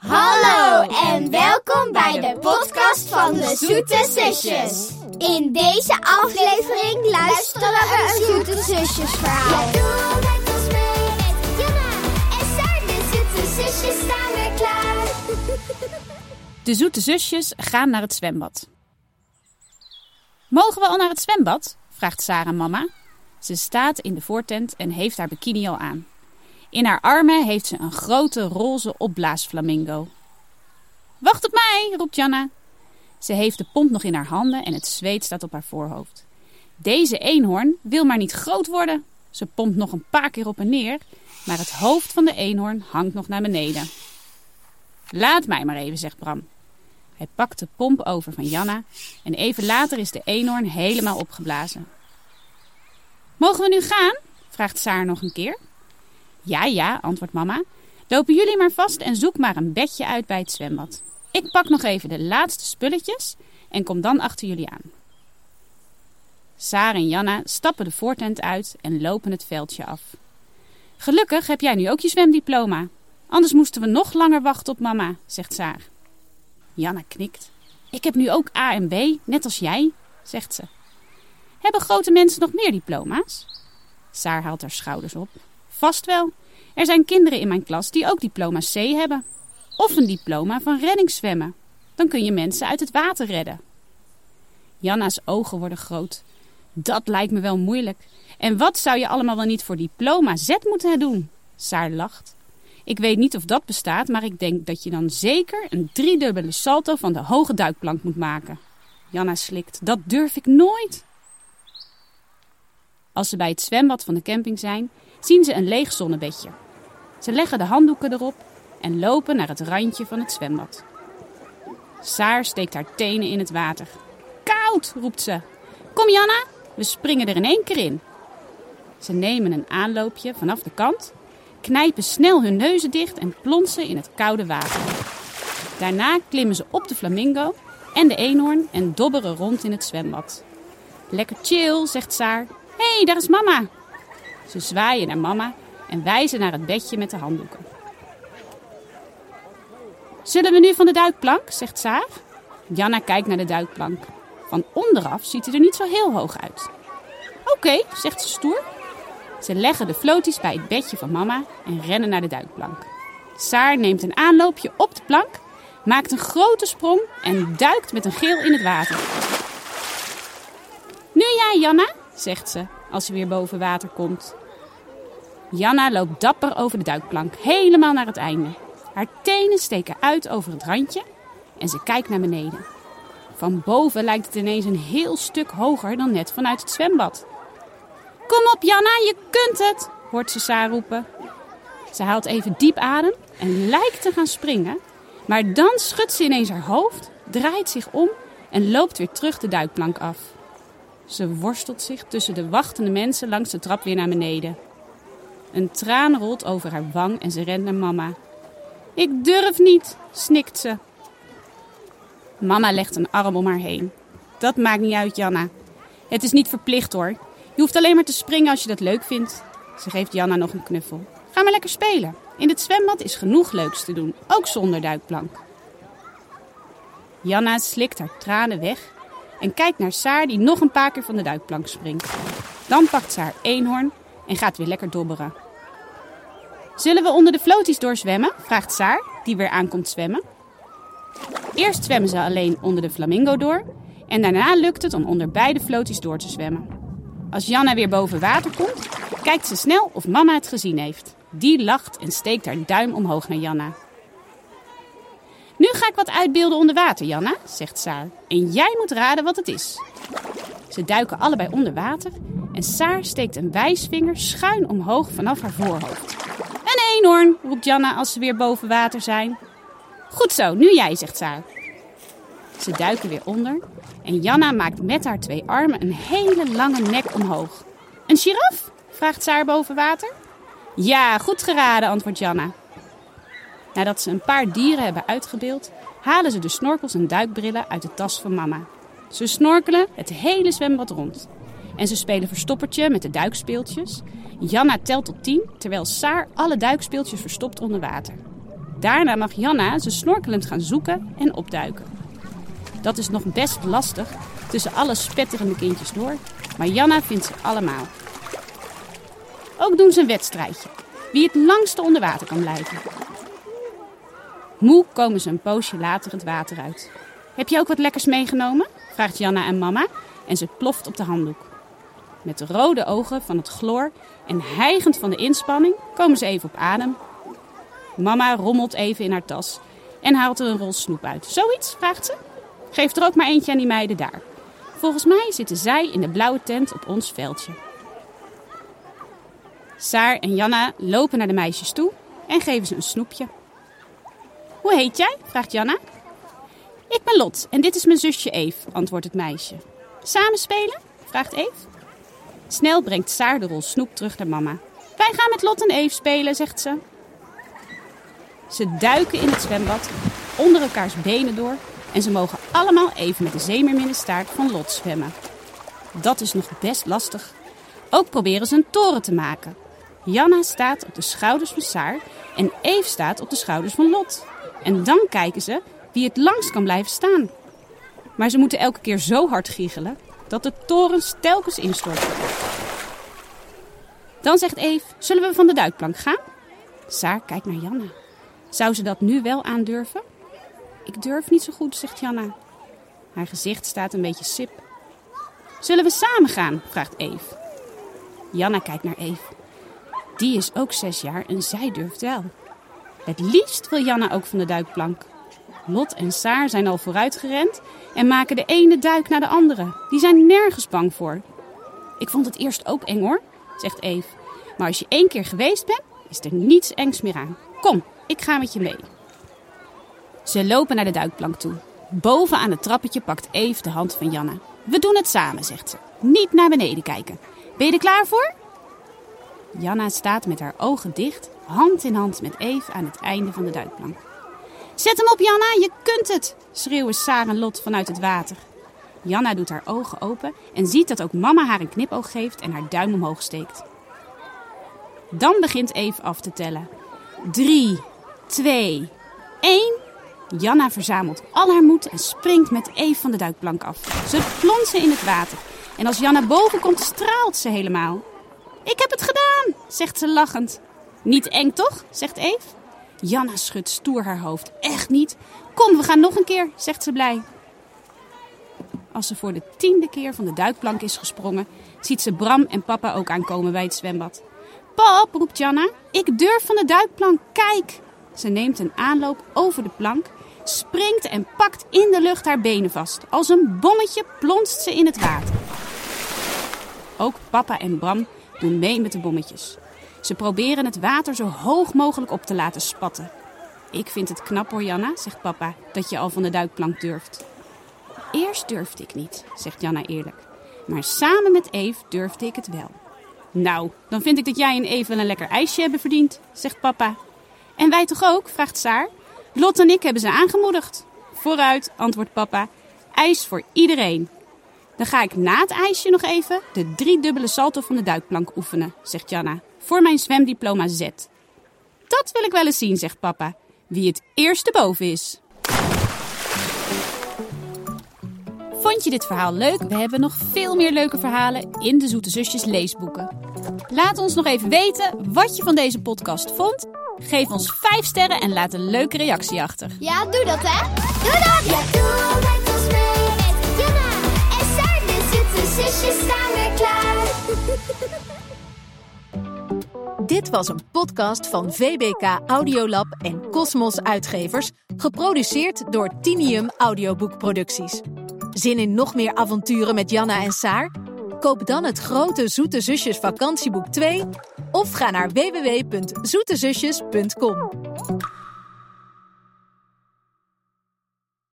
Hallo en welkom bij de podcast van de Zoete Zusjes. In deze aflevering luisteren we een Zoete Zusjes verhaal. Doe met ons mee met Jana en Saar. De zoete zusjes staan weer klaar. De zoete zusjes gaan naar het zwembad. Mogen we al naar het zwembad? vraagt Sarah mama. Ze staat in de voortent en heeft haar bikini al aan. In haar armen heeft ze een grote roze opblaasflamingo. Wacht op mij, roept Janna. Ze heeft de pomp nog in haar handen en het zweet staat op haar voorhoofd. Deze eenhoorn wil maar niet groot worden. Ze pompt nog een paar keer op en neer, maar het hoofd van de eenhoorn hangt nog naar beneden. Laat mij maar even, zegt Bram. Hij pakt de pomp over van Janna en even later is de eenhoorn helemaal opgeblazen. Mogen we nu gaan? vraagt Saar nog een keer. Ja, ja, antwoordt mama. Lopen jullie maar vast en zoek maar een bedje uit bij het zwembad. Ik pak nog even de laatste spulletjes en kom dan achter jullie aan. Saar en Janna stappen de voortent uit en lopen het veldje af. Gelukkig heb jij nu ook je zwemdiploma. Anders moesten we nog langer wachten op mama, zegt Saar. Janna knikt. Ik heb nu ook A en B, net als jij, zegt ze. Hebben grote mensen nog meer diploma's? Saar haalt haar schouders op. Vast wel. Er zijn kinderen in mijn klas die ook diploma C hebben. Of een diploma van reddingszwemmen. Dan kun je mensen uit het water redden. Janna's ogen worden groot. Dat lijkt me wel moeilijk. En wat zou je allemaal wel niet voor diploma Z moeten doen? Saar lacht. Ik weet niet of dat bestaat, maar ik denk dat je dan zeker een driedubbele salto van de hoge duikplank moet maken. Janna slikt. Dat durf ik nooit. Als ze bij het zwembad van de camping zijn, zien ze een leeg zonnebedje. Ze leggen de handdoeken erop en lopen naar het randje van het zwembad. Saar steekt haar tenen in het water. Koud, roept ze. Kom Janna, we springen er in één keer in. Ze nemen een aanloopje vanaf de kant, knijpen snel hun neuzen dicht en plonsen in het koude water. Daarna klimmen ze op de flamingo en de eenhoorn en dobberen rond in het zwembad. Lekker chill, zegt Saar. Hé, hey, daar is mama. Ze zwaaien naar mama en wijzen naar het bedje met de handdoeken. Zullen we nu van de duikplank? zegt Saar. Janna kijkt naar de duikplank. Van onderaf ziet hij er niet zo heel hoog uit. Oké, zegt ze stoer. Ze leggen de floties bij het bedje van mama en rennen naar de duikplank. Saar neemt een aanloopje op de plank, maakt een grote sprong en duikt met een geel in het water. Nu jij, Janna, zegt ze als ze weer boven water komt. Janna loopt dapper over de duikplank, helemaal naar het einde. Haar tenen steken uit over het randje en ze kijkt naar beneden. Van boven lijkt het ineens een heel stuk hoger dan net vanuit het zwembad. Kom op, Janna, je kunt het, hoort ze Saar roepen. Ze haalt even diep adem en lijkt te gaan springen. Maar dan schudt ze ineens haar hoofd, draait zich om en loopt weer terug de duikplank af. Ze worstelt zich tussen de wachtende mensen langs de trap weer naar beneden. Een traan rolt over haar wang en ze rent naar mama. Ik durf niet, snikt ze. Mama legt een arm om haar heen. Dat maakt niet uit, Janna. Het is niet verplicht hoor. Je hoeft alleen maar te springen als je dat leuk vindt. Ze geeft Janna nog een knuffel. Ga maar lekker spelen. In het zwembad is genoeg leuks te doen, ook zonder duikplank. Janna slikt haar tranen weg en kijkt naar Saar die nog een paar keer van de duikplank springt. Dan pakt ze haar eenhoorn en gaat weer lekker dobberen. Zullen we onder de floties doorzwemmen? vraagt Saar, die weer aankomt zwemmen. Eerst zwemmen ze alleen onder de flamingo door en daarna lukt het om onder beide floties door te zwemmen. Als Janna weer boven water komt, kijkt ze snel of mama het gezien heeft. Die lacht en steekt haar duim omhoog naar Janna. Nu ga ik wat uitbeelden onder water, Janna, zegt Saar. En jij moet raden wat het is. Ze duiken allebei onder water en Saar steekt een wijsvinger schuin omhoog vanaf haar voorhoofd. Een eenhoorn, roept Janna als ze weer boven water zijn. Goed zo, nu jij, zegt Saar. Ze duiken weer onder en Janna maakt met haar twee armen een hele lange nek omhoog. Een giraf? vraagt Saar boven water. Ja, goed geraden, antwoordt Janna. Nadat ze een paar dieren hebben uitgebeeld, halen ze de snorkels en duikbrillen uit de tas van mama. Ze snorkelen het hele zwembad rond. En ze spelen verstoppertje met de duikspeeltjes. Janna telt tot tien, terwijl Saar alle duikspeeltjes verstopt onder water. Daarna mag Janna ze snorkelend gaan zoeken en opduiken. Dat is nog best lastig tussen alle spetterende kindjes door, maar Janna vindt ze allemaal. Ook doen ze een wedstrijdje. Wie het langste onder water kan blijven. Moe komen ze een poosje later het water uit. Heb je ook wat lekkers meegenomen? vraagt Janna en mama en ze ploft op de handdoek. Met de rode ogen van het chloor en hijgend van de inspanning komen ze even op adem. Mama rommelt even in haar tas en haalt er een rol snoep uit. Zoiets, vraagt ze. Geef er ook maar eentje aan die meiden daar. Volgens mij zitten zij in de blauwe tent op ons veldje. Saar en Janna lopen naar de meisjes toe en geven ze een snoepje. Hoe heet jij? vraagt Janna. Ik ben Lot en dit is mijn zusje Eve, antwoordt het meisje. Samen spelen? vraagt Eve. Snel brengt Saar de rol snoep terug naar mama. Wij gaan met Lot en Eve spelen, zegt ze. Ze duiken in het zwembad, onder elkaars benen door en ze mogen allemaal even met de zeemerminnenstaart van Lot zwemmen. Dat is nog best lastig. Ook proberen ze een toren te maken. Janna staat op de schouders van Saar en Eve staat op de schouders van Lot. En dan kijken ze wie het langst kan blijven staan. Maar ze moeten elke keer zo hard giechelen dat de torens telkens instorten. Dan zegt Eve, zullen we van de duikplank gaan? Saar kijkt naar Janna. Zou ze dat nu wel aandurven? Ik durf niet zo goed, zegt Janna. Haar gezicht staat een beetje sip. Zullen we samen gaan? vraagt Eve. Janna kijkt naar Eve. Die is ook zes jaar en zij durft wel. Het liefst wil Janna ook van de duikplank. Lot en Saar zijn al vooruitgerend en maken de ene duik naar de andere. Die zijn nergens bang voor. Ik vond het eerst ook eng hoor, zegt Eve. Maar als je één keer geweest bent, is er niets engs meer aan. Kom, ik ga met je mee. Ze lopen naar de duikplank toe. Boven aan het trappetje pakt Eve de hand van Janna. We doen het samen, zegt ze. Niet naar beneden kijken. Ben je er klaar voor? Janna staat met haar ogen dicht, hand in hand met Eve aan het einde van de duikplank. Zet hem op, Janna, je kunt het! schreeuwen Saar en Lot vanuit het water. Janna doet haar ogen open en ziet dat ook mama haar een knipoog geeft en haar duim omhoog steekt. Dan begint Eve af te tellen. Drie, twee, één. Janna verzamelt al haar moed en springt met Eve van de duikplank af. Ze plonsen in het water en als Janna boven komt, straalt ze helemaal. Ik heb het gedaan, zegt ze lachend. Niet eng toch? zegt Eve. Janna schudt stoer haar hoofd. Echt niet? Kom, we gaan nog een keer, zegt ze blij. Als ze voor de tiende keer van de duikplank is gesprongen, ziet ze Bram en papa ook aankomen bij het zwembad. Pap, roept Janna, ik durf van de duikplank, kijk! Ze neemt een aanloop over de plank, springt en pakt in de lucht haar benen vast. Als een bommetje plonst ze in het water. Ook papa en Bram doen mee met de bommetjes. Ze proberen het water zo hoog mogelijk op te laten spatten. Ik vind het knap hoor, Janna, zegt papa, dat je al van de duikplank durft. Eerst durfde ik niet, zegt Janna eerlijk. Maar samen met Eve durfde ik het wel. Nou, dan vind ik dat jij en Eve wel een lekker ijsje hebben verdiend, zegt papa. En wij toch ook, vraagt Saar. Lot en ik hebben ze aangemoedigd. Vooruit, antwoordt papa. IJs voor iedereen. Dan ga ik na het ijsje nog even de driedubbele salto van de duikplank oefenen, zegt Janna. Voor mijn zwemdiploma Z. Dat wil ik wel eens zien, zegt papa. Wie het eerste boven is. Vond je dit verhaal leuk? We hebben nog veel meer leuke verhalen in de Zoete Zusjes leesboeken. Laat ons nog even weten wat je van deze podcast vond. Geef ons 5 sterren en laat een leuke reactie achter. Ja, doe dat hè. Doe dat! Ja, doe met zusjes staan weer klaar. Dit was een podcast van VBK Audiolab en Cosmos Uitgevers, geproduceerd door Tinium Audioboekproducties. Zin in nog meer avonturen met Janna en Saar? Koop dan het grote Zoete Zusjes vakantieboek 2 of ga naar www.zoetezusjes.com.